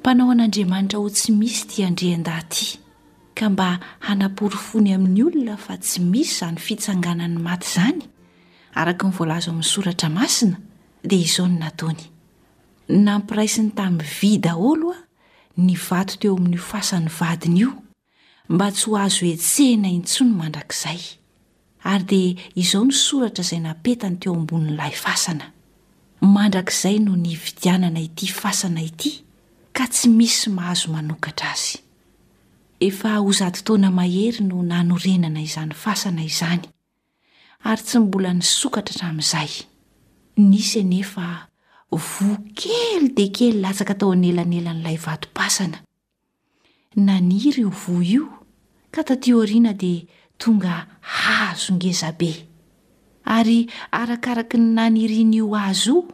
Mpanao an'Andriamanitra ho tsy misy ity andriandahy ity, ka mba hanaporofony amin'ny olona fa tsy misy izany fitsanganan'ny maty izany, araka ny voalaza ao amin'ny soratra masina, dia izao no nataony. Nampiraisiny tamin'ny vy daholo ny vato teo amin'io fasan'ny vadiny io. mba tsy ho azo hetsehina intsony mandrakizay. Ary dia izao ny soratra izay napetany teo ambonin'ilay fasana, Mandrakizay no nividianana ity fasana ity ka tsy misy mahazo manokatra azy. Efa ho zato taona mahery no nanorenana izany fasana izany, ary tsy mbola nisokatra hatramin'izay. Nisy anefa voa kely dia kely latsaka tao anelanelan'ilay vatom-pasana. Naniry io voa io ka taty aoriana dia tonga hazo ngeza be. Ary arakaraky ny naniriany io hazo io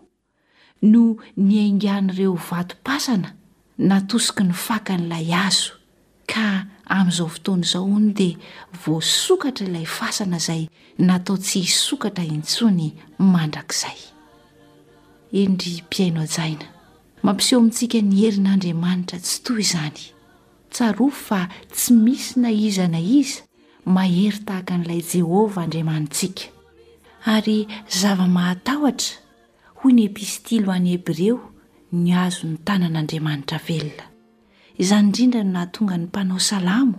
no niaingan'ireo vatom-pasana natosiky ny fakan'ilay hazo ka amin'izao fotoana izao hono dia voasokatra ilay fasana izay natao tsy hisokatra intsony mandrakizay. Eny ry mpihaino hajaina. Mampiseho amintsika ny herin'Andriamanitra tsitoha izany. Tsarovy fa tsy misy na iza na iza mahery tahaka an'ilay Jehovah Andriamanitsika. Ary zava-mahatahotra, hoy ny Epistily ho an'ny Hebreo, ny azon'ny tanan'Andriamanitra velona. Izany indrindra no nahatonga ny mpanao salamo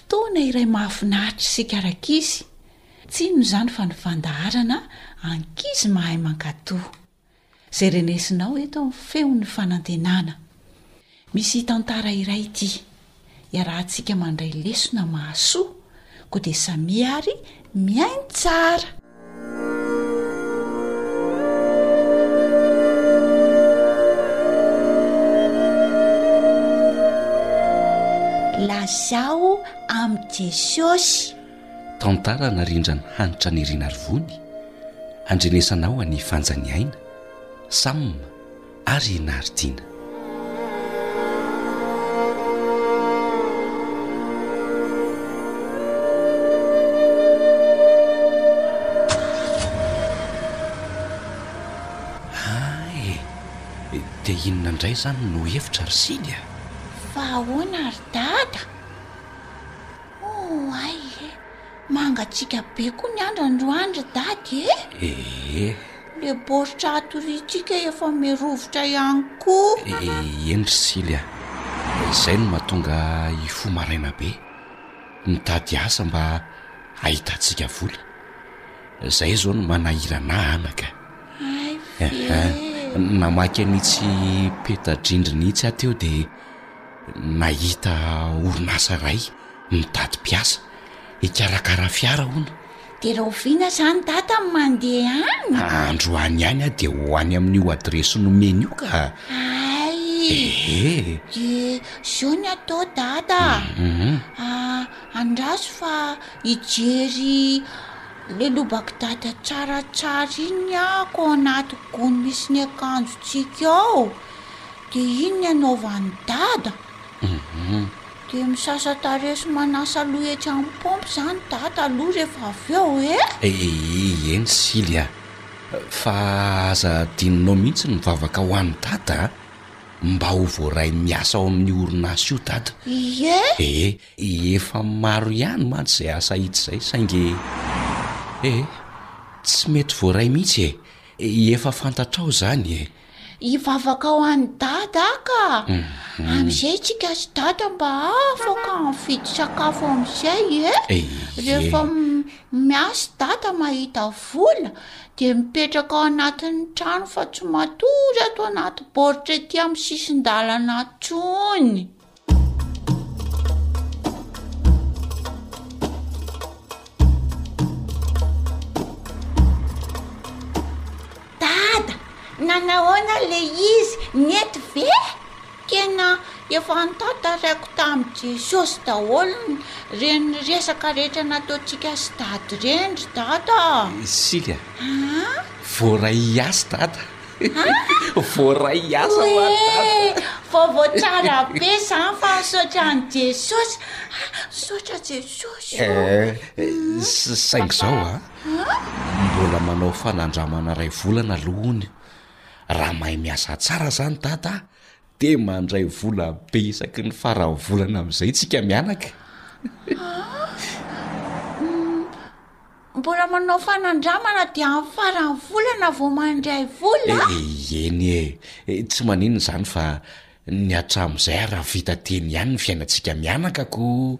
Fotoana iray mahafinaritra isika rankizy, tsy inona izany fa ny fandaharana Ankizy mahay mankatò. Izay renesinao eto ny feon'ny fanantenana. Misy tantara iray ity, iarahantsika mandray lesona mahasoa, koa dia samia ary Mihaino tsara! Lazao amin'i Jesosy. Tantara na rindran'ny hanitra an'Irinarivony, andrenesanao an'i Fanja Niaina, Sam. ary i Nardina. Dia inona indray izany no hevitra ry Sily a? Fa ahoana ry Dada? Oay e! Mangatsiaka be koa ny andro androany ry dady e! Ee. Le baoritra hatoriantsika efa mirovitra ihany koa. Ee, eny ry sily a! Izay no mahatonga hifoha maraina be, mitady asa mba hahitantsika vola. Izay izao no manahirana ahy anaka. Hay ve e! Namaky an'itsy peta-drindrina itsy aho teo dia nahita orinasa iray. Mitady mpiasa hikarakara fiara hono. Dia rahoviana izany dada ny mandeha any? Androany ihany aho dia ho any amin'io adiresy nomeny io ka. Hay! Ee. Dia izao ny atao dada a, andraso fa hijery ilay lobak'i dada tsaratsara iny aho ko ao anaty gony misy ny akanjontsika ao, dia iny ny anaovan'i dada. Dia misasa tarehy sy manasa loha etsy amin'ny paompy izany Dada aloha rehefa avy eo e! Eehh eny Sily a! Fa aza adinonao mihitsy ny mivavaka ho an'i Dada a! Mba ho voaray miasa ao amin'io orinasa io Dada! Ie? Ee, efa maro ihany mantsy izay asa hita izay saingy ee, tsy mety voaray mihitsy e! Efa fantatrao izany e! Hivavaka ho an'i Dada aho ka! Amin'izay tsika sy Dada mba afaka mividy sakafo amin'izay e! Rehefa miasa Dada mahita vola dia mipetraka ao anatin'ny trano fa tsy matory ato anaty baoritra ety amin'ny sisin-dalana intsony. Dada, nanahoana ilay izy? Nety ve? Tena efa antantarako tamin'i Jesosy daholo ireny resaka rehetra nataontsika sy Dada ireny ry Dada a! Isika? Aa? Voaray hiasy Dada. Voaray hiasa ho ahy dada. Vaovao tsara be zany fa misaotra an'i Jesosy a! Misaotra Jesosy o! Eh, saingy izao a, mbola manao fanandramana iray volana aloha hono io. Raha mahay miasa tsara izany dada a! Dia mandray vola be isaky ny faran'ny volana amin'izay tsika mianaka. Mbola manao fanandramana dia amin'ny faran'ny volana vao mandray vola? Eny e, tsy maninona izany fa ny hatramin'izay ary raha vita teny ihany ny fiainantsika mianaka ko.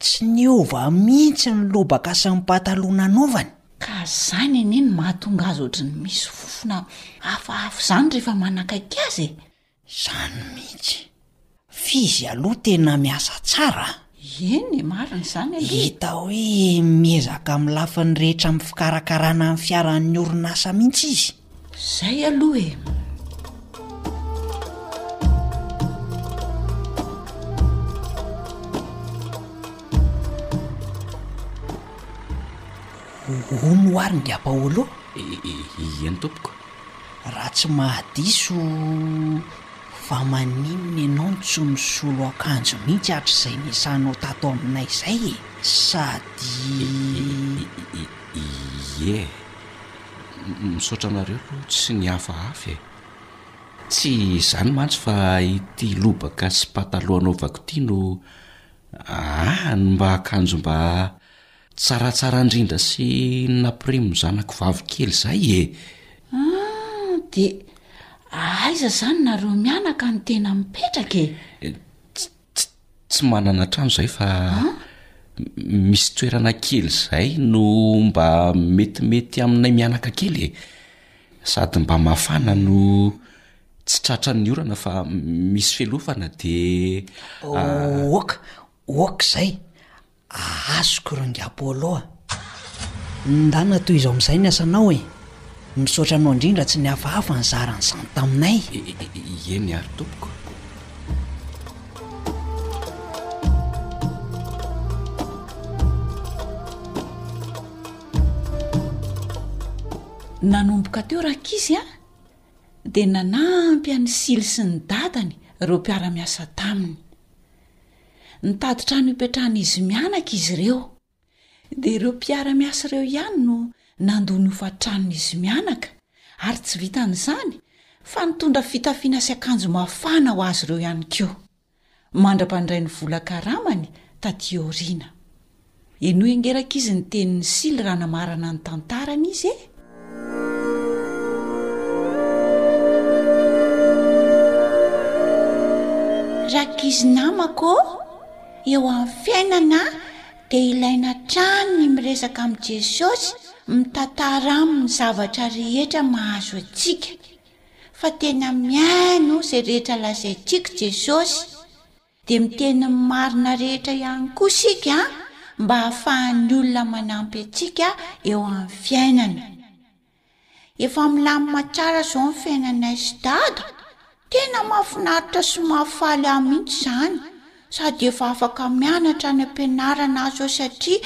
Tsy niova mihitsy ny lobaka sy ny pataloha nanaovany. Ka izany anie no mahatonga azy ohatry ny misy fofona hafahafa izany rehefa manakaiky azy e! Izany mihitsy. F'izy aloha tena miasa tsara a! Eny e, marina izany aloha e! Hita hoe miezaka amin'ny lafiny rehetra amin'ny fikarakarana ny fiaran'ny orinasa mihitsy izy. Zay aloha e! Hono ho ary ndry Apaolo? Ieny tompoko. Raha tsy mahadiso fa maninona ianao no tsy misolo akanjo mihitsy hatrizay niasanao tato aminay zay e? Sady. Ie. Misaotra anareo aloha tsy ny hafa hafa e! Tsy izany mantsy fa ity lobaka sy pataloha anaovako ity no aah ny mba akanjo mba tsaratsara indrindra sy nampiriminy zanako vavy kely izay e! Ah! Dia aiza izany nareo mianaka no tena mipetraka e? Tsy tsy manana trano izay fa misy toerana kely izay no mba metimety aminay mianaka kely e. Sady mba mafana no tsy tratran'ny orana fa misy felofana dia. Oka, oka izay. Ahasoko rangy Apollo a! Ndana toy izao amin'izay ny asanao e! Misaotra anao indrindra tsy nihafahafa nizara an'izany taminay. Eny ary tompoko. Nanomboka teo Rakisy a! dia nanampy an'i Sily sy ny dadany ireo mpiara-miasa taminy. Nitady trano hipetrahan'izy mianaka izy ireo. Dia ireo mpiara-miasa ireo ihany no nandoa ny hofan-tranon'izy mianaka, ary tsy vitan'izany fa nitondra fitafiana sy akanjo mafana ho azy ireo ihany koa, mandra-pandray ny vola karamany taty aoriana. Henoy angeraka izy ny tenin'i Sily raha namarana ny tantarany izy e! Rankizy namako ô, eo amin'ny fiainana dia ilaina hatrany ny miresaka amin'i Jesosy, mitantara aminy ny zavatra rehetra mahazo antsika, fa tena mihaino izay rehetra lazaintsika Jesosy. Dia miteny ny marina rehetra ihany koa isika mba hahafahan'ny olona manampy antsika eo amin'ny fiainana. Efa milamina tsara izao ny fiainanay sy Dada, tena mahafinaritra sy mahafaly ahy mihitsy izany, sady efa afaka mianatra any am-pianarana aho izao satria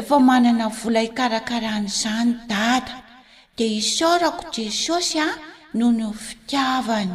efa manana vola hikarakarana izany Dada. Dia isaorako Jesosy noho ny fitiavany.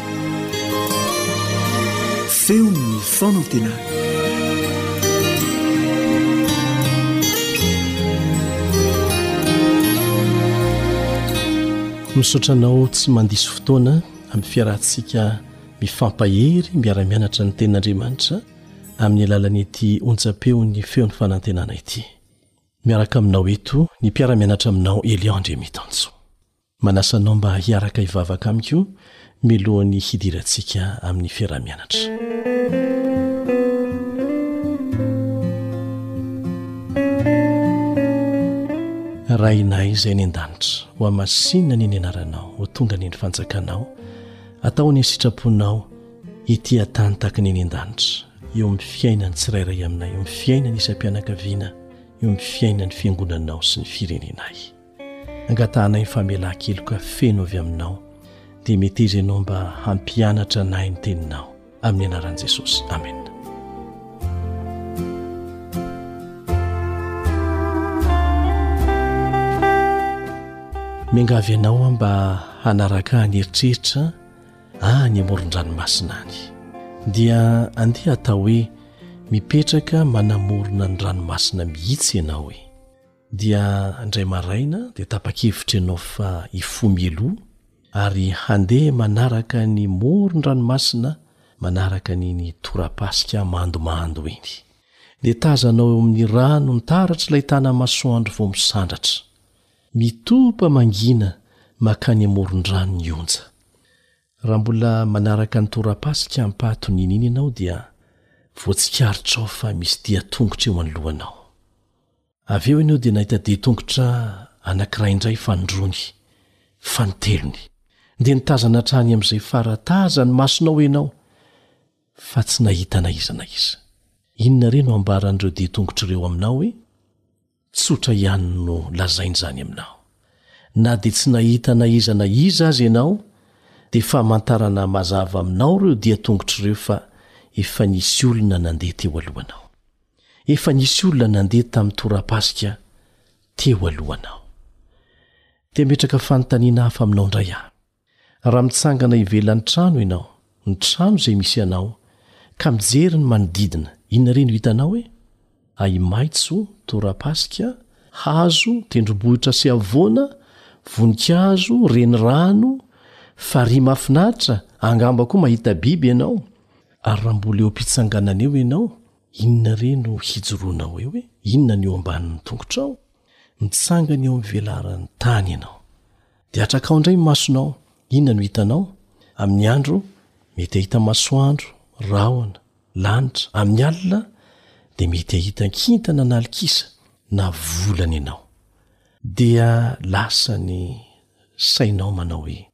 feon'ny fanantenana misaotra anao tsy mandiso fotoana amin'ny fiarahantsika mifampahery miara-mianatra ny ten'andriamanitra amin'ny alalan'ity onjam-peon'ny feon'ny fanantenana ity miaraka aminao eto ny mpiara-mianatra aminao eliandre mitanjo Manasa anao mba hiaraka hivavaka amiko milohan'ny hidirantsika amin'ny fiaraha-mianatra. Rainay izay any an-danitra, ho hamasinina ny ny anaranao, ho tonga ny ny fanjakanao, atao ny sitraponao ity an-tany tahaka ny any an-danitra, eo amin'ny fiainan'ny tsirairay aminay, eo amin'ny fiainan'ny isam-pianakaviana, eo amin'ny fiainan'ny fiangonanao sy ny firenenay. Angatahanay ny famelan-keloka feno avy Aminao, dia meteza Ianao mba hampianatra anay ny Teninao. Amin'ny Anaran'i Jesosy. Amena. Miangavy Anao aho mba hanaraka ahy ny eritreritra any amoron-dranomasina any. Dia andeha atao hoe mipetraka manamorona ny ranomasina mihitsy Ianao e. Dia indray maraina dia tapa-kevitra ianao fa hifoha mialoha ary handeha manaraka ny moron-dranomasina manaraka an'iny torapasika mandomando iny. Dia tazanao eo amin'ny rano ny taratr'ilay tana-masoandro vao misandratra. Mitopa mangina mankany amoron-drano ny onja. Raha mbola manaraka ny torapasika ampahatoniana iny ianao dia voatsikaritrao fa misy dian-tongotra eo anoloanao. Avy eo enao dia nahita dian-tongotra anankiray indray fa ny roany, fa ny telony. Dia nitazana hatrany amin'izay fara taza ny masonao enao fa tsy nahita na iza na iza. Inona re no ambaran'ireo dian-tongotra ireo aminao hoe? Tsotra ihany no lazainy izany aminao. Na dia tsy nahita na iza na iza aza enao dia famantarana mazava aminao ireo dian-tongotra ireo fa efa nisy olona nandeha teo alohanao. Efa nisy olona nandeha tamin'ny torapasika teo alohanao. Te hametraka fanontaniana hafa aminao indray aho. Raha mitsangana ivelan'ny trano ianao, ny trano izay misy anao, ka mijery ny manodidina, inona re no hitanao e? Ahi-maitso, torapasika, hazo, tendrombohitra sy havoana, voninkazo, renirano, farihy mahafinaritra, angamba koa mahita biby ianao. Ary raha mbola eo am-pitsanganana eo ianao, inona re no hijoroanao eo e? Inona no eo ambanin'ny tongotrao? Mitsangana eo amin'ny velaran'ny tany ianao. Dia atrakao indray ny masonao. Inona no hitanao? Amin'ny andro, mety hahita masoandro, rahona, lanitra. Amin'ny alina, dia mety hahita kintana na alikisa na volana ianao. Dia lasa ny sainao manao hoe.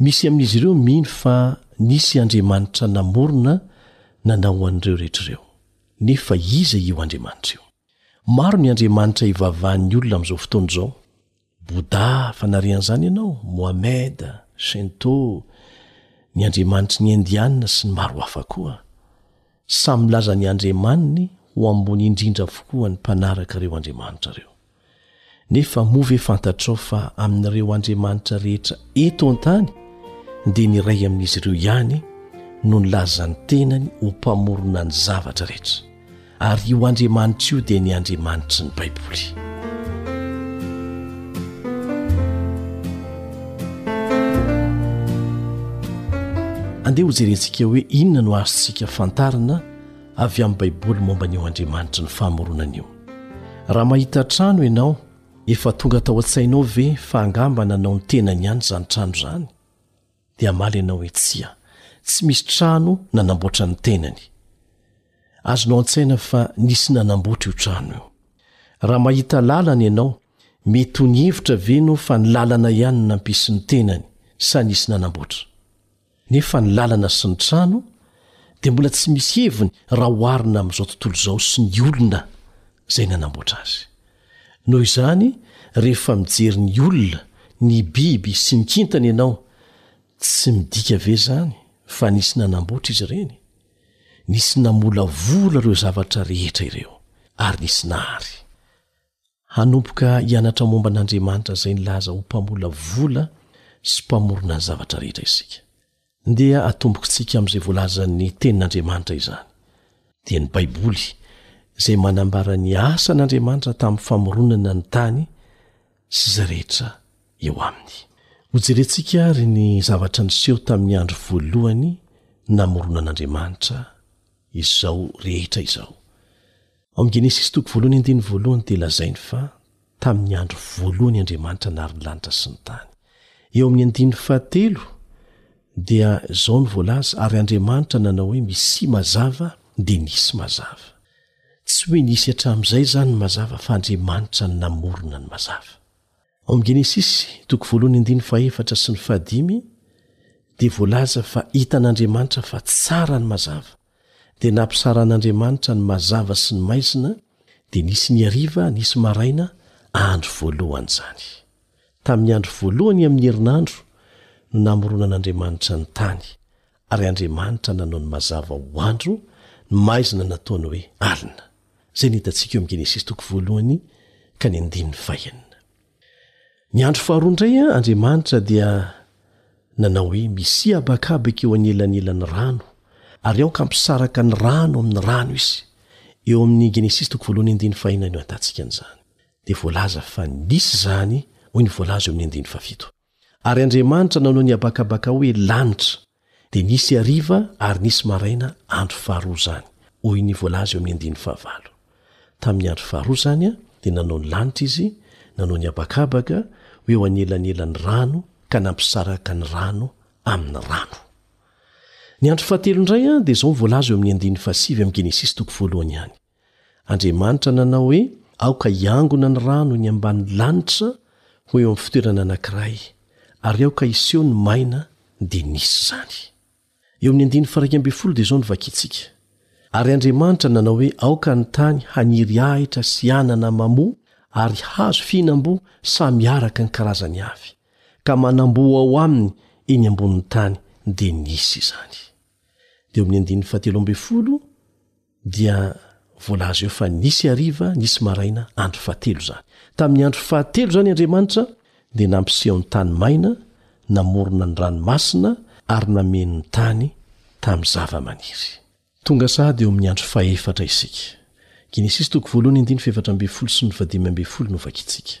Misy amin'izy ireo mino fa nisy Andriamanitra namorona nanao an'ireo rehetra ireo. Nefa iza io Andriamanitra io? Maro ny andriamanitra ivavahan'ny olona amin'izao fotoana izao. Bouddha, fanarian'izany ianao, Mohamed, Shinto, ny andriamanitry ny Indiana, sy ny maro hafa koa. Samy milaza ny andriamaniny ho ambony indrindra avokoa ny mpanaraka ireo andriamanitra ireo. Nefa moa ve fantatrao fa amin'ireo andriamanitra rehetra eto an-tany dia ny iray amin'izy ireo ihany no nilaza ny tenany ho mpamorona ny zavatra rehetra, ary io Andriamanitra io dia ny Andriamanitry ny Baiboly. Andeha hojerentsika hoe inona no azontsika fantarina avy amin'ny Baiboly momba an'io Andriamanitry ny famoronana io. Raha mahita trano ianao, efa tonga tao an-tsainao ve fa angamba nanao ny tenany ihany izany trano izany? Dia hamaly ianao hoe tsia, tsy misy trano nanamboatra ny tenany. Azonao an-tsaina fa nisy nanamboatra io trano io. Raha mahita lalana ianao, mety ho nihevitra ve ianao fa ny lalana ihany no nampisy ny tenany sa nisy nanamboatra? Nefa ny lalana sy ny trano dia mbola tsy misy heviny raha oharina amin'izao tontolo izao sy ny olona izay nanamboatra azy. Noho izany, rehefa mijery ny olona, ny biby sy ny kintana ianao, tsy midika ve izany fa nisy nanamboatra izy ireny? Nisy namolavola ireo zavatra rehetra ireo, ary nisy nahary. Hanomboka hianatra momba an'Andriamanitra izay nilaza ho Mpamolavola sy Mpamorona ny zavatra rehetra isika. Ndeha atombokintsika amin'izay voalazan'ny Tenin'Andriamanitra izany. Dia ny Baiboly izay manambara ny asan'Andriamanitra tamin'ny famoronana ny tany sy izay rehetra eo aminy. Hojerentsika àry ny zavatra niseho tamin'ny andro voalohany namoronan'Andriamanitra izao rehetra izao. Ao amin'ny Genesisy toko voalohany andininy voalohany dia lazainy fa tamin'ny andro voalohany Andriamanitra nary ny lanitra sy ny tany. Eo amin'ny andininy fahatelo dia izao ny voalaza ary Andriamanitra nanao hoe misia mazava dia nisy mazava. Tsy hoe nisy hatramin'izay izany ny mazava fa Andriamanitra ny namorona ny mazava. Ao amin'ny Genesisy toko voalohany andininy fahefatra sy ny fahadimy dia voalaza fa hitan'Andriamanitra fa tsara ny mazava dia nampisaran'Andriamanitra ny mazava sy ny maizina, dia nisy ny hariva, nisy maraina, andro voalohany izany. Tamin'ny andro voalohany amin'ny herinandro no namoronan'Andriamanitra ny tany, ary Andriamanitra nanao ny mazava ho andro, ny maizina nataony hoe alina. Izay no hitantsika eo amin'ny Genesisy toko voalohany ka ny andininy fahenina. Ny andro faharoa indray, Andriamanitra dia nanao hoe, Misia habakabaka eo anelanelan'ny rano, ary aoka hampisaraka ny rano amin'ny rano izy. Eo amin'ny Genesisy toko voalohany andininy fahenina no ahitantsika an'izany. Dia voalaza fa nisy izany, hoy ny voalaza eo amin'ny andininy fahafito. Ary Andriamanitra nanao ny habakabaka hoe lanitra, dia nisy hariva ary nisy maraina andro faharoa izany, hoy ny voalaza eo amin'ny andininy fahavalo. Tamin'ny andro faharoa izany dia nanao ny lanitra izy, nanao ny habakabaka ho eo anelanelan'ny rano ka nampisaraka ny rano amin'ny rano. Ny andro fahatelo indray dia izao ny voalaza eo amin'ny andininy fahasivy amin'ny Genesisy toko voalohany ihany. Andriamanitra nanao hoe, Aoka hiangona ny rano eny ambanin'ny lanitra ho eo amin'ny fitoerana anankiray, ary aoka hiseho ny maina, dia nisy izany. Eo amin'ny andininy faraika ambin'ny folo dia izao no vakintsika, Ary Andriamanitra nanao hoe, Aoka ny tany haniry ahitra sy anana mamoa ary hazo fihinam-boa samy araka ny karazany avy, ka manam-boa ao aminy eny ambonin'ny tany, dia nisy izany. Dia eo amin'ny andininy fahatelo ambin'ny folo, dia voalaza eo fa nisy hariva, nisy maraina, andro fahatelo izany. Tamin'ny andro fahatelo izany Andriamanitra dia nampiseho ny tany maina, namorona ny ranomasina ary nameno ny tany tamin'ny zava-maniry. Tonga sahady eo amin'ny andro fahefatra isika. Genesisy toko voalohany andininy fahefatra ambin'ny folo sy ny fahadimy ambin'ny folo no vakintsika.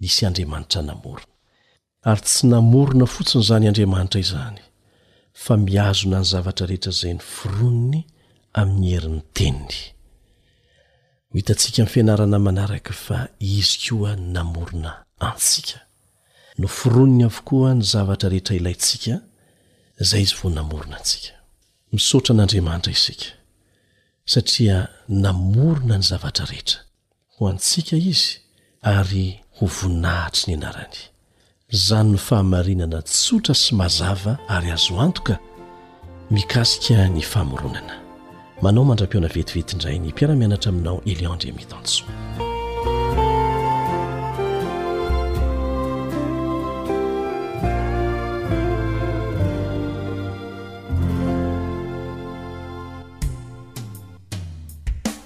nisy Andriamanitra namorona. Ary tsy namorona fotsiny izany Andriamanitra izany, fa mihazona ny zavatra rehetra izay noforoniny amin'ny herin'ny teniny. Ho hitantsika amin'ny fianarana manaraka fa izy koa namorona antsika. Noforoniny avokoa ny zavatra rehetra ilaintsika, izay izy vao namorona antsika. Misaotra an'Andriamanitra isika, satria namorona ny zavatra rehetra. Ho antsika Izy, ary ho voninahitry ny anarany. Izany no fahamarinana tsotra sy mazava ary azo antoka mikasika ny famoronana. Manao mandra-pihaona vetivety indray ny mpiara-mianatra aminao Elion Andriamitansoa.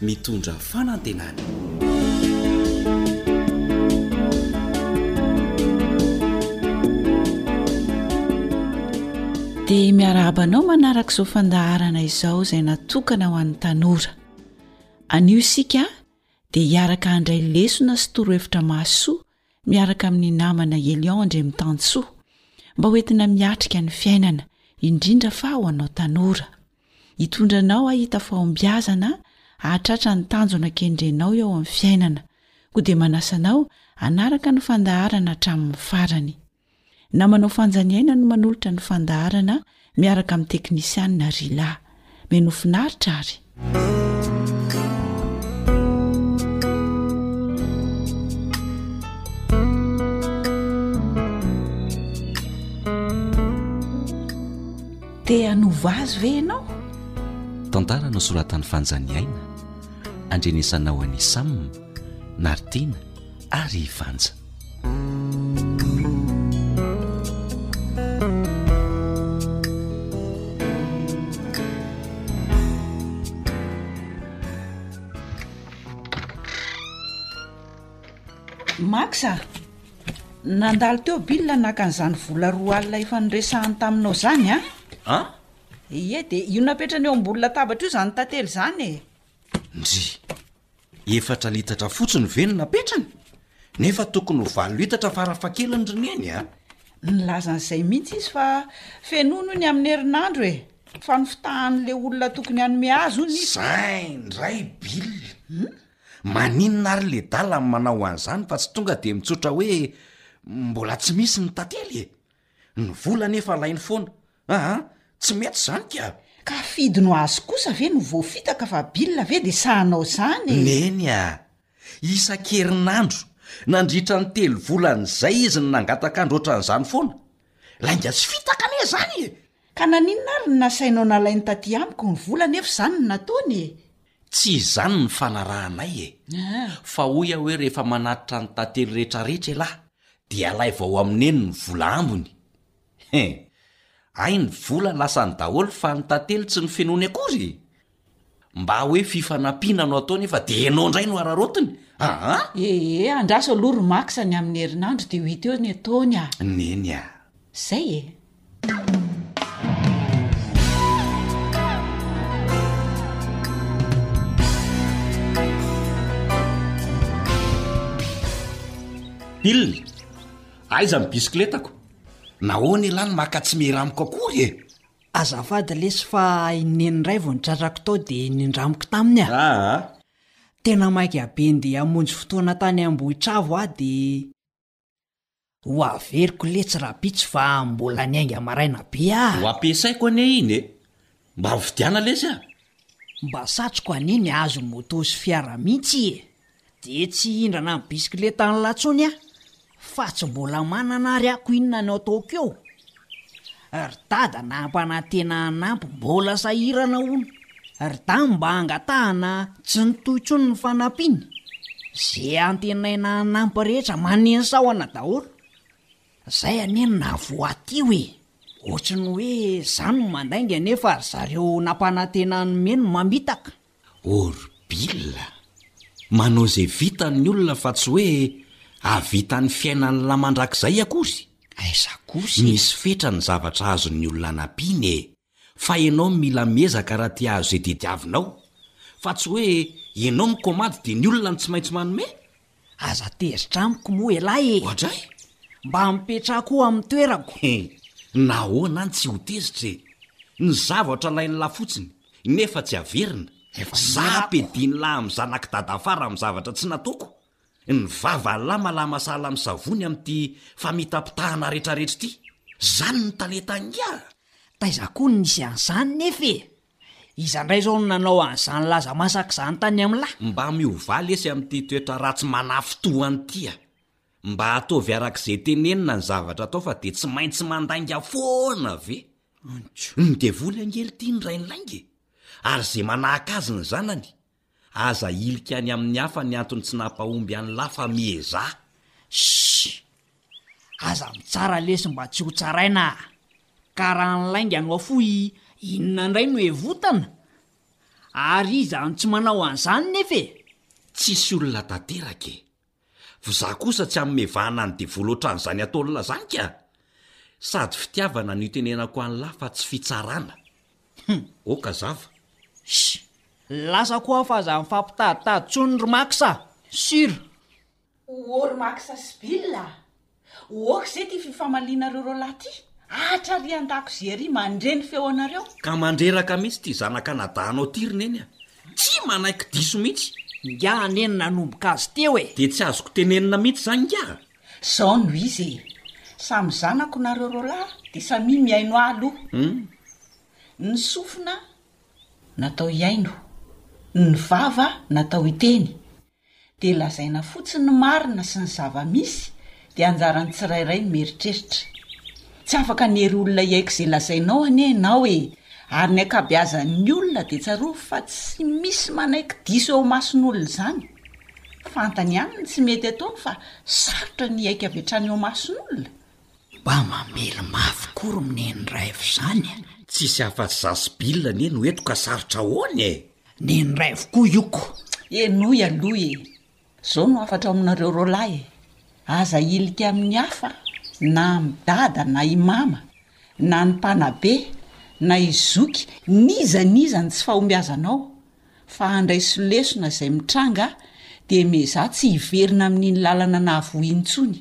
mitondra fanantenana. Dia miarahaba anao manaraka izao fandaharana izao izay natokana ho an'ny tanora. Anio isika dia hiaraka handray lesona sy torohevitra mahasoa miaraka amin'ny namana Elion Andriamitansoa mba ho entina miatrika ny fiainana, indrindra fa ho anao tanora. Hitondra anao hahita fahombiazana hahatratra ny tanjona kendrenao eo amin'ny fiainana, koa dia manasa anao hanaraka ny fandaharana hatramin'ny farany. Na manao fanjaniaina no manolotra ny fandaharana miaraka amin'ny teknisianina ry lahy. Mihainoa finaritra ary. Te hanova azy ve ianao? Tantara nosoratan'i Fanjaniaina, andrenesanao an'i Sam, Martina ary i Vanja. Max a! Nandalo teo Bill naka an'izany vola roa alina efa niresahany taminao izany an? An? Ie dia io napetrany eo ambony latabatra io izany tantely izany e! Ndry! Efatra litatra fotsiny ve no napetrany? Nefa tokony ho valo litatra farafahakeliny ry Neny a! Nilaza an'izay mihitsy izy fa fenoiny hono ny amin'ny herinandro e! Fa ny fitahan'ilay olona tokony hanome azy hono izy. Zay indray Bill! Maninona ary ilay dala no manao an'izany fa tsy tonga dia mitsotra hoe mbola tsy misy ny tantely e! Ny vola anefa alainy foana. Aa! Tsy mety izany ka! Ka fidy no azo kosa ve no voafitaka fa bilina ve dia sahanao izany e! Neny a! Isan-kerinandro, nandritra ny telo volana izay izy no nangataka andro ohatran'izany foana. Lainga tsy fitaka anie izany e! Ka naninona ary no nasainao nalainy taty amiko ny vola nefa izany no nataony e! Tsy izany ny fanarahanay e! Fa hoy aho hoe rehefa manatitra an'i Tantely rehetrarehetra ialahy Dia alaivo ao amin'ny neny ny vola ambiny. Hein! Hay ny vola lasany daholo fa ny tantely tsy nofenoiny akory e! Mba hoe fifanampiana no atao nefa dia ianao indray no araraotiny? Aa! Ee, andraso aloha ry Max ny amin'ny herinandro dia ho hita eo ny ataony a! Neny a! Izay e! Bill, aiza ny bisikletako? Nahoana ialahy no maka tsy mihira amiko akory e? Azafady lesy fa aineny indray vao nitratrako tao dia nindramiko taminy ah. Aa, ah. Tena maika be ndeha hamonjy fotoana tany Ambohitravo aho dia Ho averiko letsy rabitsy fa mbola niainga maraina be aho. Ho ampiasaiko anie iny e! Mba hovidiana lesy a! Mba satriko anie ny hahazo moto sy fiara mintsy e! Dia tsy hihindrana amin'ny bisikileta an'la tsony aho fa tsy mbola manana ary ako inona no ataoko eo? Ry dada nampanantena hanampy mbola sahirana hono. Ry dama mba angatahana tsy nitohy intsony ny fanampiany. Ze antenaina hanampy rehetra maneho sahona daholo. Zay anie no navoatio e. Ohatry ny hoe za no mandainga nefa ry zareo nampanantena hanome no mamitaka. Horribile! Manao izay vitany ny olona fa tsy hoe hahavita ny fiainan'la mandrakizay akory! Aiza kosa e! Misy fetra ny zavatra azon'ny olona anampiana e! Fa ianao mila miezaka raha te hahazo izay tediavinao! Fa tsy hoe ianao mikômandy dia ny olona no tsy maintsy manome! Aza tezitra amiko moa ialahy e! Oadray? Mba mipetraha koa amin'ny toerako! He, nahoana any tsy ho tezitra e! Ny zavatra lain'lah fotsiny, nefa tsy averina. Efa Zah menako. ampiadin'lah amin'ny zanak'i Dadafara amin'ny zavatra tsy nataoko. Ny vavan'lah malama sahala amin'ny savony amin'ity famitapitahana retraretra ity. Zany ny talenta ngiah! Taiza koa no nisy an'izany nefa e! Iza indray izao no nanao an'izany laza masaka izany tany amin'ny lahy? Mba miovà lesy amin'ity toetra ratsy manafo toa an'ity a! Mba ataovy arak'izay tenenina ny zavatra atao fa dia tsy maintsy mandainga foana ve? Ny devoly ange ity ny rain'ny lainga e! Ary izay manahaka azy ny zanany, Aza ahilika any amin'ny hafa ny antony tsy nampahomby an'lah fa miezaha. Shh! Aza mitsara lesy mba tsy ho tsaraina a! Ka raha ny lainga no afoy inona indray no hevotana? Ary iza no tsy manao an'izany nefa e! Tsisy olona tanteraka e! Fa za kosa tsy amimevahana ny devoly otran'izany ataolona zany ka! Sady fitiavana no itenenako an'lah fa tsy fitsarana. Hum! ok azava. Sh! Lasa koa aho fa aza mifampitaditady tsony ry Max a! Sur. Ohoh ry Max sy Bill a! Ok ze ty fifamalianareo roalahy ty Atra ary andakozia ary mandre ny feonareo. Ka mandreraka mihitsy ty zanaka anadahy anao ty ry neny a! Tsy manaiky diso mihitsy! Ingahy neny nanomboka azy teo e! Dia tsy azoko tenenina mihitsy izany ingahy! Zao no izy e! Samy zanako nareo roalahy dia samia mihaino ahy aloha! Hum! Ny sofina natao hihaino, ny vava natao hiteny. dia lazaina fotsiny ny marina sy ny zava-misy dia anjaran'ny tsirairay ny mieritreritra. Tsy afaka ny hery olona hiaiky izay lazainao anie ianao e! Ary ny ankabeazan'ny olona dia tsarovy fa tsy misy manaiky diso eo amason'olona izany. Fantany ihany ny tsy mety ataony fa sarotra ny hiaiky avy hatrany eo amason'olona. Mba mamely mafy koa ry Neny Raivo izany a! Tsisy afa-tsy Zasy Bill anie no eto ka sarotra ahoana e! Neny ray avokoa io ko. Henoy aloha e! Zao no hafatro aminareo roalahy e! Aza hilika amin'ny hafa na amin'ny dada na i mama na ny mpanabe na i zoky n'iza n'iza ny tsy fahombiazanao fa andraiso lesona izay mitranga dia miezaha tsy hiverina amin'iny lalana nahavoa iny intsony.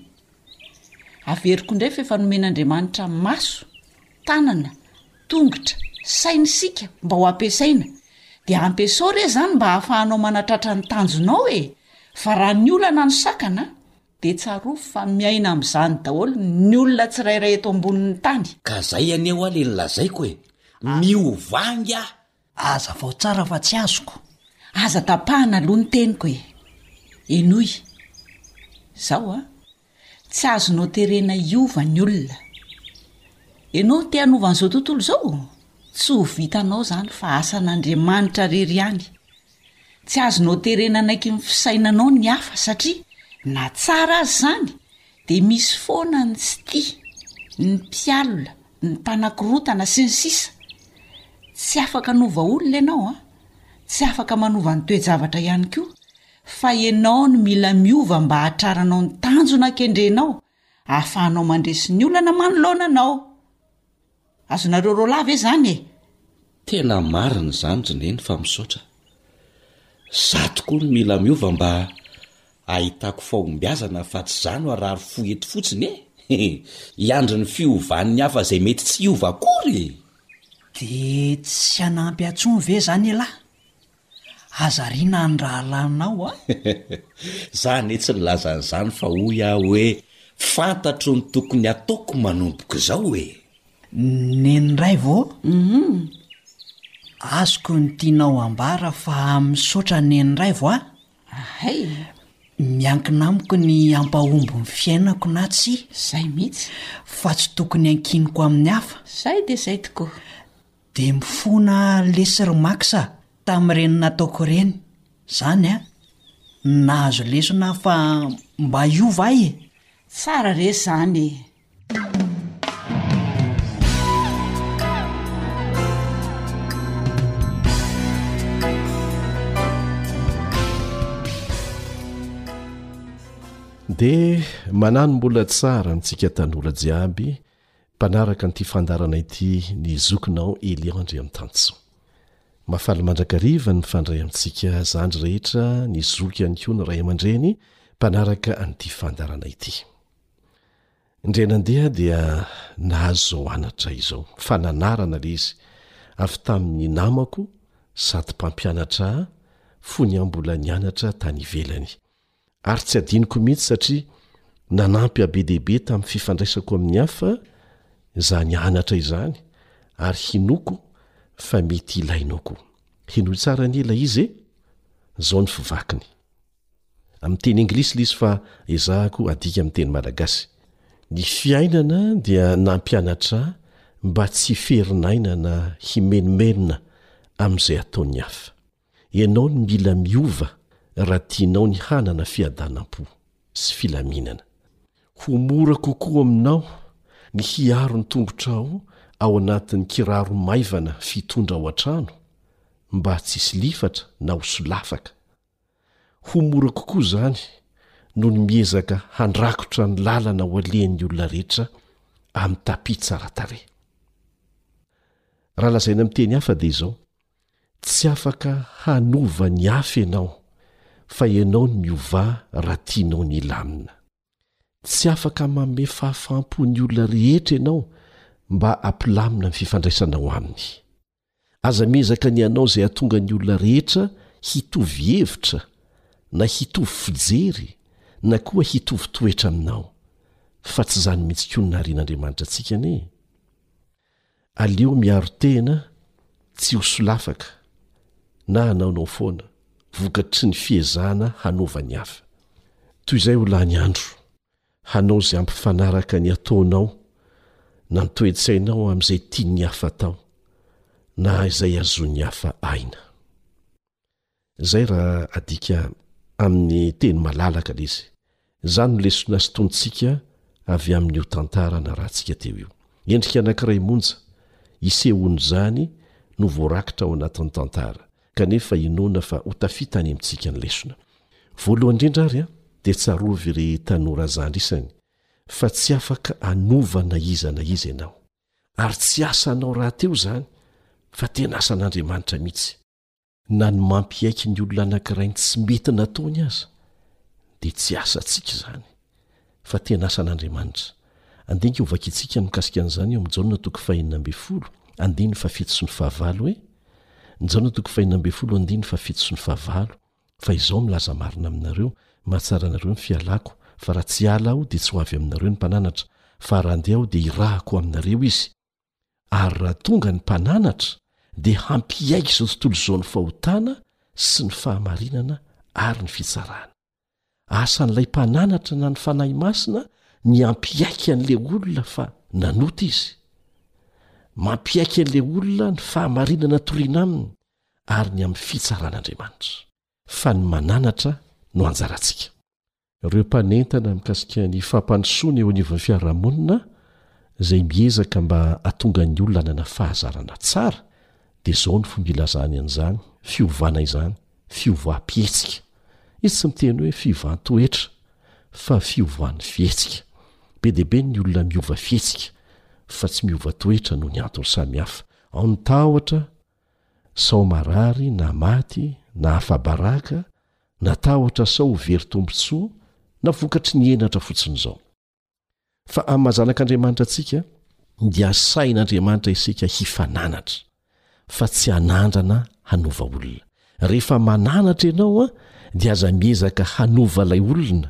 Averiko indray f'efa nomen'Andriamanitra maso, tanana, tongotra, saina isika mba ho ampiasaina dia ampiasao re izany mba hahafahanao manatratra ny tanjonao e! fa raha ny olana no sakana dia tsarovy fa miaina amin'izany daholo ny olona tsirairay eto ambonin'ny tany. Ka zay anie hoa le nolazaiko e! Miovà ngiahy Azavao tsara fa tsy azoko. Aza tapahana aloha ny teniko e! Henoy. Zao a! Tsy azonao terena hiova ny olona. Enao te hanova an'izao tontolo izao? Tsy ho vitanao izany fa asan'Andriamanitra rery ihany. Tsy azonao terena hanaiky ny fisainanao ny hafa satria na tsara aza izany dia misy foana ny tsy tia, ny mpialona, ny mpanakorotana sy ny sisa Tsy afaka hanova olona ianao an! Tsy afaka manova ny toe-javatra ihany koa fa ianao no mila miova mba hahatraranao ny tanjona kendrenao ahafahanao mandresy ny olana manoloana anao! Azonareo roalahy ve izany e? Tena marina izany ry neny fa misaotra. Za tokoa no mila miova mba ahitako fahombiazana fa tsy za no harary fo eto fotsiny e! Hiandry ny fiovan'ny hafa izay mety tsy hiova akory e! Dia tsy hanampy atsony ve zany elah? Aza ariana any rahalahinao a! Za anie tsy nilaza an'izany fa hoy aho hoe fantatro ny tokony hataoko manomboka izao e! Neny Raivo ô! Hum! Azoko ny tianao hambara fa misaotra Neny Raivo a! Hay! Miankina amiko ny hampahomby ny fiainako na tsia! Zay mihitsy! Fa tsy tokony hankiniko amin'ny hafa! Zay dia zay tokoa! Dia mifona lesy ry Max a! tamin'ireny nataoko ireny izany an! nahazo lesona aho fa mba hiova ahy e! Tsara re izany e! Dia manano mbola tsara antsika tanora jiaby Mpanaraka an'ity fandaharana ity ny zokinao Elion Andriamitansoa. Mahafaly mandrakariva ny mifandray amintsika zandry rehetra, ny zoky ihany koa ny ray aman-dreny mpanaraka an'ity fandaharana ity. Indray nandeha dia nahazo izao anatra izao, fananarana ilay izy, avy tamin'ny namako sady mpampianatra ahy fony aho mbola nianatra tany ivelany. ary tsy hadinoko mihitsy satria nanampy habe dehibe tamin'ny fifandraisako amin'ny hafa izany anatra izany ary hinoako fa mety ilainao koa henoy tsara anie ilay izy e zao ny fivakiny amin'ny teny anglisy lay izy fa ezahako adika amin'ny teny malagasy ny fiainana dia nampianatra ahy mba tsy hiferin'ainana himenomenona amin'izay ataon'ny hafa Ianao no mila miova raha tianao ny hanana fiadanam-po sy filaminana. Ho mora kokoa aminao ny hiaro ny tongotrao ao anatin'ny kiraro maivana fitondra ao an-trano mba tsy hisy lifatra na ho solafaka. Ho mora kokoa izany noho ny miezaka handrakotra ny lalana ho alehan'ny olona rehetra amin'ny tapis tsara tarehy. Raha lazaina amin'ny teny hafa dia izao, Tsy afaka hanova ny hafa ianao fa ianao no miovà raha tianao ny hilamina. Tsy afaka manome fahafaham-po ny olona rehetra ianao mba hampilamina ny fifandraisanao aminy. Aza miezaka ny hanao izay hahatonga ny olona rehetra hitovy hevitra na hitovy fijery na koa hitovy toetra aminao, fa tsy izany mihitsy koa no naharian'Andriamanitra antsika anie e! Aleo miaro tena tsy ho solafaka na anaonao foana vokatry ny fiezahana hanova ny hafa. Toy izay ho lany andro, hanao izay hampifanaraka ny ataonao na ny toe-tsainao amin'izay tian'ny hafa atao na izay hazoan'ny hafa aina. Zay raha adika amin'ny teny malalaka le izy. Zany no lesona sintonintsika avy amin'io tantara narahantsika teo io. Endrika anankiray monja, isehoan'izany no voarakitra ao anatin'ny tantara, kanefa inoana fa ho tafita any amintsika ny lesona. Voalohany indrindra ary an, dia tsarovy ry tanora zandry isany fa tsy afaka hanova na iza na iza ianao. Ary tsy asanao rahateo zany fa tena asan'Andriamanitra mihitsy. na ny mampiaiky ny olona anankiray ny tsy mety nataony aza dia tsy asantsika izany fa tena asan'andriamanitra andinga ho vakintsika mikasika an'izany eo amin'i jaona toko fahenina ambin'ny folo andiny fa fito sy ny fahavalo hoe ny jaona toko fahenina ambin'ny folo andiny fa fito sy ny fahavalo fa izao milaza marina aminareo mahatsara anareo ny fialako fa raha tsy ala aho dia tsy ho avy aminareo ny mpananatra fa raha andeha aho dia irahako aminareo izy ary raha tonga ny mpananatra dia hampiaiky izao tontolo izao ny fahotana sy ny fahamarinana ary ny fitsarana asan'ilay mpananatra na ny fanahy masina ny hampiaiky an'la olona fa nanota izy mampiaiky an'la olona ny fahamarinana toriana aminy ary ny amin'ny fitsaran'andriamanitra fa ny mananatra no anjarantsika ireo mpanentana mikasika ny fampandrosoana eo anivon'ny fiarahamonina izay miezaka mba hatonga ny olona hanana fahazarana tsara dia izao ny fomba ilazany an'izany fiovana izany fiovam-pihetsika izy tsy miteny hoe fiovantoetra fa fiovan' fihetsika be dia be ny olona miova fihetsika fa tsy miova toetra noho ny antony samihafa ao ny tahotra sao marary na maty na afa-baraka Natahotra sao ho very tombontsoa na vokatry ny henatra fotsiny izao. Fa amin'ny maha zanak'Andriamanitra antsika, dia asain'Andriamanitra isika hifananatra, fa tsy hanandrana hanova olona. Rehefa mananatra ianao, dia aza miezaka hanova ilay olona,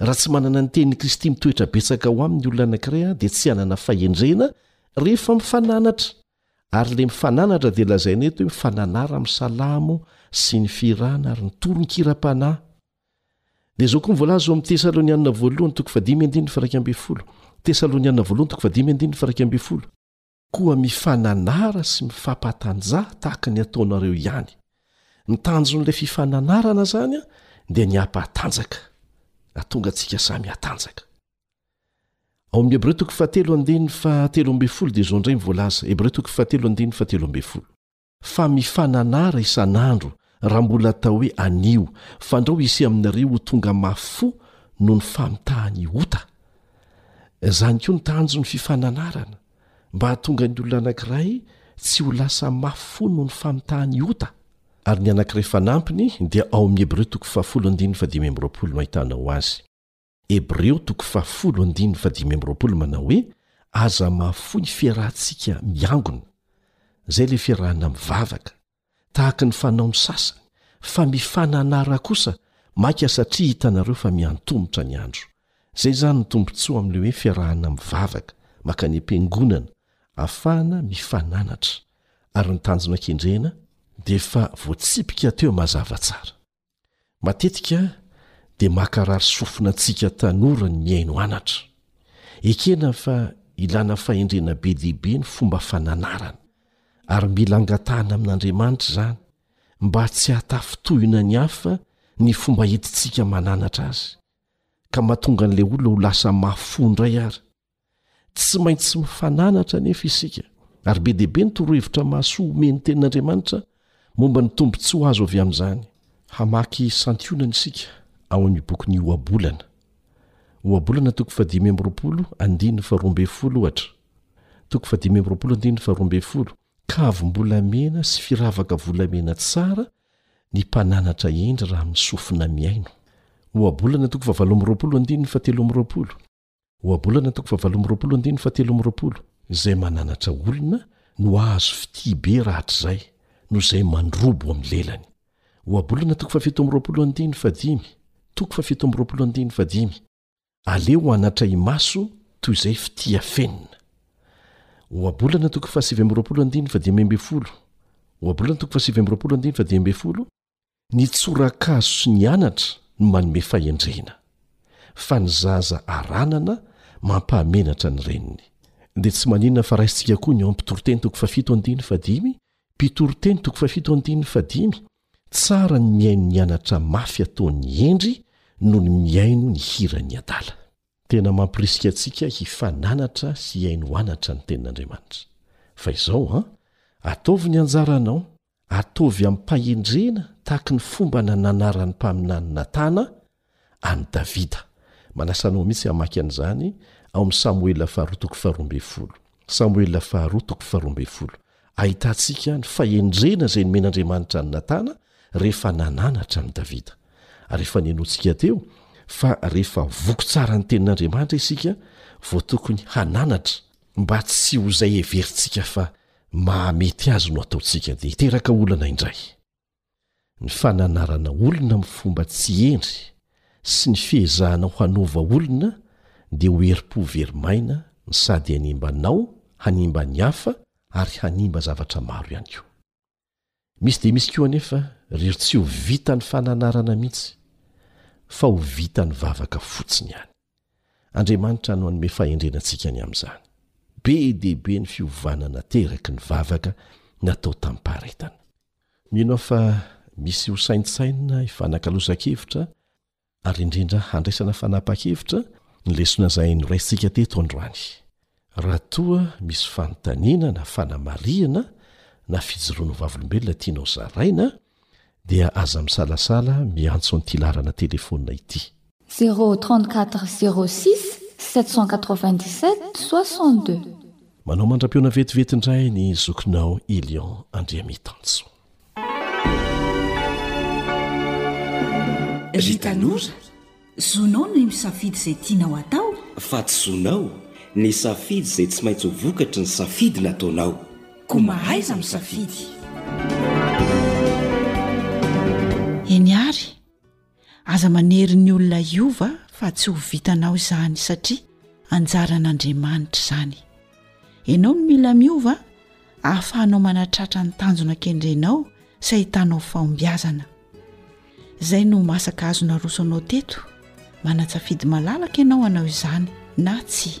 Raha tsy manana ny tenin'i Kristy mitoetra betsaka ao aminy ny olona anankiray dia tsy hanana fahendrena rehefa mifananatra. Ary ilay mifananatra dia lazaina eto hoe mifananara amin'ny salamo sy ny fihirana ary ny toron-kiram-panahy. Dia izao koa ny voalaza ao amin'ny Tesalonianina voalohany toko fahadimy andininy firaika ambin'ny folo. Tesalonianina voalohany toko fahadimy andininy firaika ambin'ny folo. Koa mifananara sy mifapatanjaha tahaka ny ataonareo ihany. Ny tanjon'ilay fifananarana izany dia ny hampatanjaka, hatonga antsika samy hatanjaka. Ao amin'ny Hebreo toko fahatelo andininy fahatelo ambin'ny folo dia izao indray ny voalaza, Hebreo toko fahatelo andininy fahatelo ambin'ny folo. Fa mifananara isan'andro raha mbola atao hoe anio fandrao hisy aminareo ho tonga mafy fo noho ny famitahany ota. Izany koa ny tanjon'ny fifananarana, mba hahatonga ny olona anankiray tsy ho lasa mafy fo noho ny famitahany ota. Ary ny anankiray fanampiny dia ao amin'ny Hebreo toko fahafolo andininy fahadimy amby roapolo no ahitana ho azy. Hebreo toko fahafolo andininy fahadimy amby roapolo manao hoe aza mahafoy ny fiarahantsika miangona, izay ilay fiarahana mivavaka, tahaka ny fanao ny sasany, fa mifananara kosa maika satria hitanareo fa miantomotra ny andro. Izay izany ny tombotsoa amin'ilay hoe fiarahana mivavaka makany am-piangonana, afahana mifananatra, ary ny tanjona kendrena dia efa voatsipika teo mazava tsara. Matetika dia makarary sofina antsika tanora ny mihaino anatra. Ekena fa ilana fahendrena be dia be ny fomba fananarana, ary mila angatahana amin'Andriamanitra izany mba tsy hahatafintohina ny hafa ny fomba entintsika mananatra azy, ka mahatonga an'ilay olona ho lasa mafy fo indray ary. Tsy maintsy mifananatra anefa isika, ary be dia be ny torohevitra mahasoa omen'ny Tenin'Andriamanitra momba ny tombontsoa azo avy amin'izany. Hamaky santionany isika ao amin'ny bokin'ny Ohabolana, Kavim-bolamena sy firavaka volamena tsara ny mpananatra hendry raha amin'ny sofina mihaino. Ohabolana toko fahavalo amby roapolo andininy fahatelo amby roapolo, Izay mananatra olona no hahazo fitia be rahatrizay noho izay mandrobo amin'ny lelany. Ohabolana toko fahafito amby roapolo andininy fahadimy, toko fahafito amby roapolo andininy fahadimy, Aleo hanatra imaso toy izay fitia fenina. Ohabolana toko fahasivy amby roapolo andininy fahadimy ambin'ny folo, Ohabolana toko fahasivy amby roapolo andininy fahadimy ambin'ny folo, Ny tsorakazo sy ny anatra no manome fahendrena, fa ny zaza aranana mampahamenatra ny reniny. Dia tsy maninona fa raisintsika koa ny ao Mpitoriteny toko fahafito andininy fahadimy, Mpitoriteny toko fahafito andininy fahadimy, Tsara ny mihaino ny anatra mafy ataon'ny hendry noho ny mihaino ny hiran'ny adala. Tena mampirisika antsika hifananatra sy hihaino anatra ny Tenin'Andriamanitra. Fa izao an, ataovy ny anjaranao ataovy amim-pahendrena tahaka ny fomba nananaran'ny mpaminany Natana an'i Davida. Manasa anao mihitsy hamaky an'izany ao amin'ny Samoela faharoa toko faharoa ambin'ny folo. Samoela faharoa toko faharoa ambin'ny folo. Ahitantsika ny fahendrena izay nomen'Andriamanitra an'i Natana rehefa nananatra an'i Davida. Ary efa nihenoantsika teo fa rehefa voky tsara ny tenin'Andriamanitra isika vao tokony hananatra mba tsy ho izay heverintsika fa mahamety azy no ataontsika dia hiteraka olana indray. Ny fananarana olona amin'ny fomba tsy hendry sy ny fiezahanao hanova olona dia ho herim-po very maina sady hanimba anao, hanimba ny hafa ary hanimba zavatra maro ihany koa. Misy dia misy koa anefa ry tsy ho vitan'ny fananarana mihitsy fa ho vitan'ny vavaka fotsiny ihany. Andriamanitra no hanome fahendrena antsika ny amin'izany. Be dia be ny fiovana nateraky ny vavaka natao tamim-paharetana. Mino aho fa misy hosaintsainina hifanakaloza-kevitra ary indrindra handraisana fanapaha-kevitra ny lesona izay noraisintsika teto androany. Raha toa misy fanontaniana na fanamarihana na fijoroana ho vavolombelona tianao zaraina dia aza misalasala miantso an'ity laharana telefonina ity. Zéro trente quatre zéro six sept cent quatre vingt dix sept soixante deux. Manao mandra-pihaona vetivety indray ny zokinao Elion Andriamitanjo. Ry tanora, zonao ny misafidy izay tianao atao. Fa tsy zonao ny safidy izay tsy maintsy ho vokatry ny safidy nataonao. Koa mahaiza misafidy. Eny ary. Aza manery ny olona hiova fa tsy ho vitanao izany satria anjaran'Andriamanitra izany. Ianao no mila miova ahafahanao manatratra ny tanjona kendrenao sy ahitanao fahombiazana. Izay no masaka azo naroso anao teto, manan-tsafidy malalaka ianao hanao izany na tsia.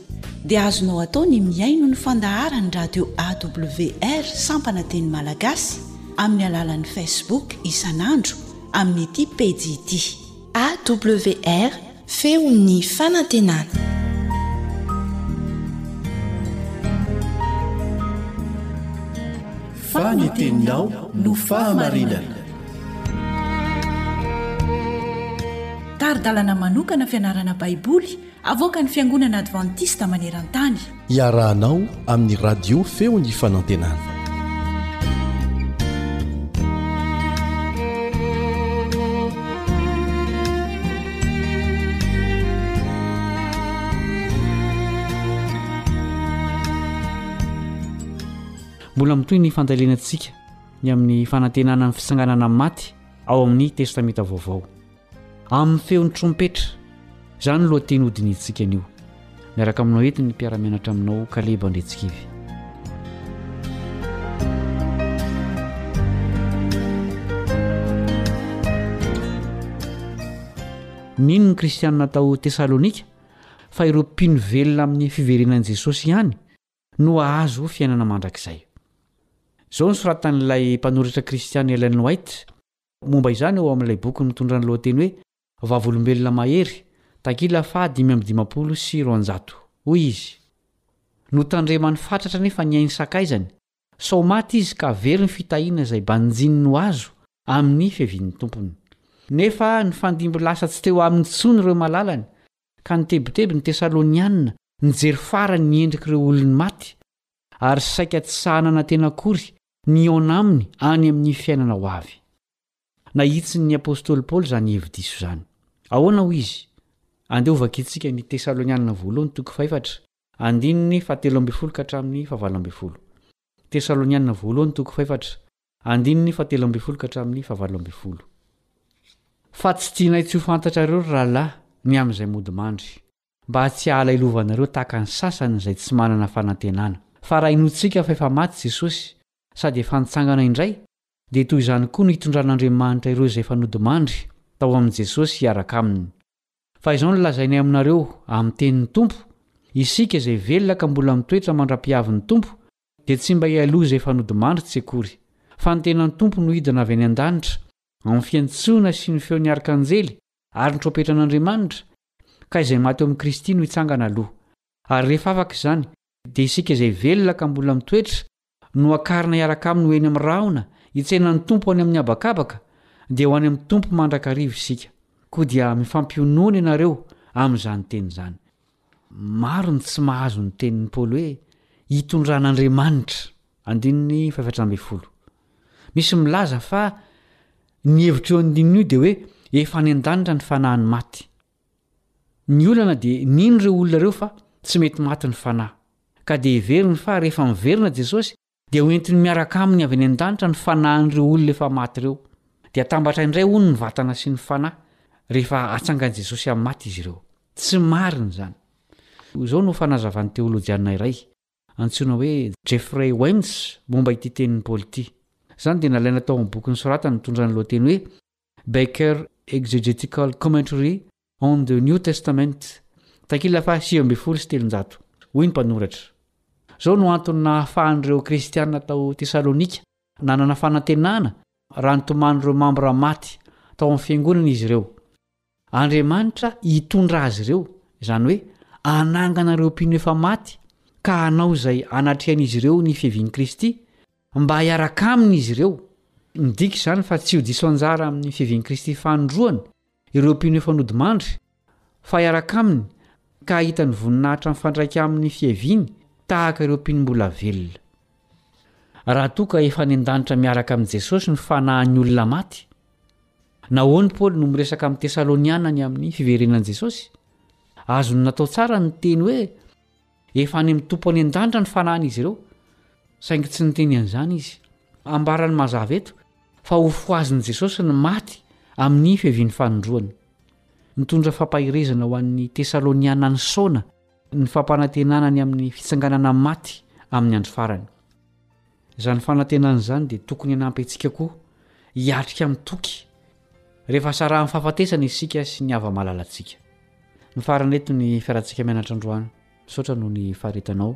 dia azonao atao ny mihaino ny fandaharan'ny radio AWR sampana teny malagasy amin'ny alalan'ny Facebook isan'andro amin'ity pejy ity. AWR, Feon'ny fanantenana. Fa ny teninao no fahamarinana. Tari-dalana manokana fianarana Baiboly Avoakan'ny Fiangonana Advantista maneran-tany. Iarahanao amin'ny Radio Feon'ny Fanantenana. Mbola mitohy ny fandalinantsika ny amin'ny fanantenana ny fisanganana amin'ny maty ao amin'ny Testamenta Vaovao. Amin'ny feon'ny trompetra. Izany no lohateny hodinihintsika anio. Miaraka aminao eto ny mpiara-mianatra aminao, Kaleba Andriantsikivy. Nino ny Kristianina tao Tesalônika fa ireo mpino velona amin'ny fiverenan'i Jesôsy ihany no hahazo fiainana mandrakizay. Izao no soratan'ilay mpanoratra kristiana Ellen White, Momba izany ao amin'ilay boky mitondra ny lohateny hoe Vavolombelona Mahery, takila faha dimy amby dimampolo sy roanjato. Hoy izy, Notandremany fatratra anefa ny ainy sakaizany, sao maty izy ka very ny fitahiana izay banjininy ho azo amin'ny fiavian'ny Tompony. Nefa nifandimby lasa tsy teo aminy intsony ireo malalany, ka nitebiteby ny Tesalonianina nijery farany ny endrik'ireo olon'ny maty, ary saika tsy sahy nanantena akory Mihaona aminy any amin'ny fiainana ho avy. Nahitsin'ny apostoly Paoly izany hevi-diso izany. Ahoana hoy izy? Andeha hovakintsika ny Tesalonianina Voalohany toko fahefatra, andininy fahatelo ambin'ny folo ka hatramin'ny fahavalo ambin'ny folo. Tesalonianina Voalohany toko fahefatra, andininy fahatelo ambin'ny folo ka hatramin'ny fahavalo ambin'ny folo. Fa tsy tianay tsy ho fantatrareo, ry rahalahy, ny amin'izay mody mandry. mba tsy hahalailovanareo tahaka ny sasany izay tsy manana fanantenana. Fa raha inoantsika fa efa maty Jesosy, sady efa nitsangana indray, dia toy izany koa no hitondran'Andriamanitra ireo izay efa nodimandry tao amin'i Jesosy hiaraka aminy. Fa izao no lazainay aminareo amin'ny tenin'ny Tompo, Isika izay velona ka mbola mitoetra mandra-pihavin'ny Tompo, dia tsy mba hialoha izay efa nodimandry tsy akory. Fa ny tenan'ny Tompo no hidina avy any an-danitra, amin'ny fiantsoana sy ny feon'ny arkanjely ary ny trompetran'Andriamanitra, Ka izay maty eo amin'i Kristy no hitsangana aloha. Ary rehefa afaka izany, dia isika izay velona ka mbola mitoetra, no hakarina hiaraka Aminy ho eny amin'ny rahona, hitsena ny Tompo any amin'ny habakabaka, dia ho any amin'ny Tompo mandrakariva isika. Koa dia mifampionona ianareo amin'izany teny izany. Maro ny tsy mahazo ny tenin'i Paoly hoe, Hitondran'Andriamanitra. Andininy fahefatra ambin'ny folo. Misy milaza fa ny hevitr'io andininy io dia hoe efa any an-danitra ny fanahin'ny maty. Ny olana dia nino ireo olona ireo fa tsy mety maty ny fanahy, ka dia heveriny fa rehefa miverina Jesosy dia hoentiny miaraka aminy avy any an-danitra ny fanahin'ireo olona efa maty ireo. Dia atambatra indray hono ny vatana sy ny fanahy rehefa atsangan'i Jesosy amin'ny maty izy ireo. Tsy marina izany. Izao no fanazavan'ny teolojiana iray. antsoina hoe Jeffrey Wentz momba ity tenin'i Paoly ity. Izany dia nalaina tao amin'ny boky nosoratany mitondra ny lohateny hoe Baker Exegetical Commentary on the New Testament, takila faha sivy ambin'ny folo sy telonjato. Hoy ny mpanoratra, Izao no antony nahafahan'ireo Kristiana tao Tesalonika nanana fanantenana raha nitomany ireo mambra maty tao amin'ny fiangonana izy ireo, Andriamanitra hitondra azy ireo, izany hoe hanangana ireo mpino efa maty ka hanao izay anatrehan'izy ireo ny fiavian'i Kristy, mba hiaraka Aminy izy ireo. Midika izany fa tsy ho diso anjara amin'ny fiavian'i Kristy fanindroany ireo mpino efa nodimandry, fa hiaraka Aminy ka hahita ny voninahitra mifandraika amin'ny fiaviany tahaka ireo mpino mbola velona. Raha toa ka efa any an-danitra miaraka amin'i Jesosy ny fanahin'ny olona maty, nahoana i Paoly no miresaka amin'ny Tesaloniana ny amin'ny fiverenan'i Jesosy? Azony natao tsara ny niteny hoe efa any amin'ny Tompo any an-danitra ny fanahin'izy ireo, saingy tsy niteny an'izany izy. Ambarany mazava eto fa hofohazin'i Jesosy ny maty amin'ny fiavian'ny fanindroany. Nitondra fampaherezana ho an'ny Tesaloniana ny saona ny fampanantenana ny amin'ny fitsanganana amin'ny maty amin'ny andro farany. Izany fanantenana izany dia tokony hanampy antsika koa hiatrika amin'ny toky rehefa sarahan'ny fahafatesana isika sy ny hava-malalantsika. Mifarana eto ny fiarantsika mianatra androany. Misaotra noho ny faharetanao.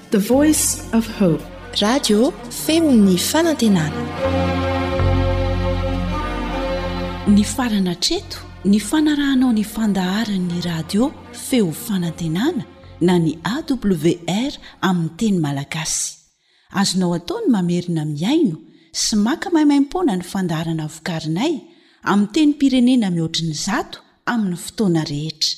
The voice of hope. Radio feon'ny fanantenana. Nifarana hatreto ny fanarahanao ny fandaharan'ny radio feo fanantenana na ny AWR amin'ny teny malagasy. Azonao atao ny mamerina mihaino sy maka maimaimpoana ny fandaharana vokarinay amin'ny tenim-pirenena mihoatry ny zato amin'ny fotoana rehetra.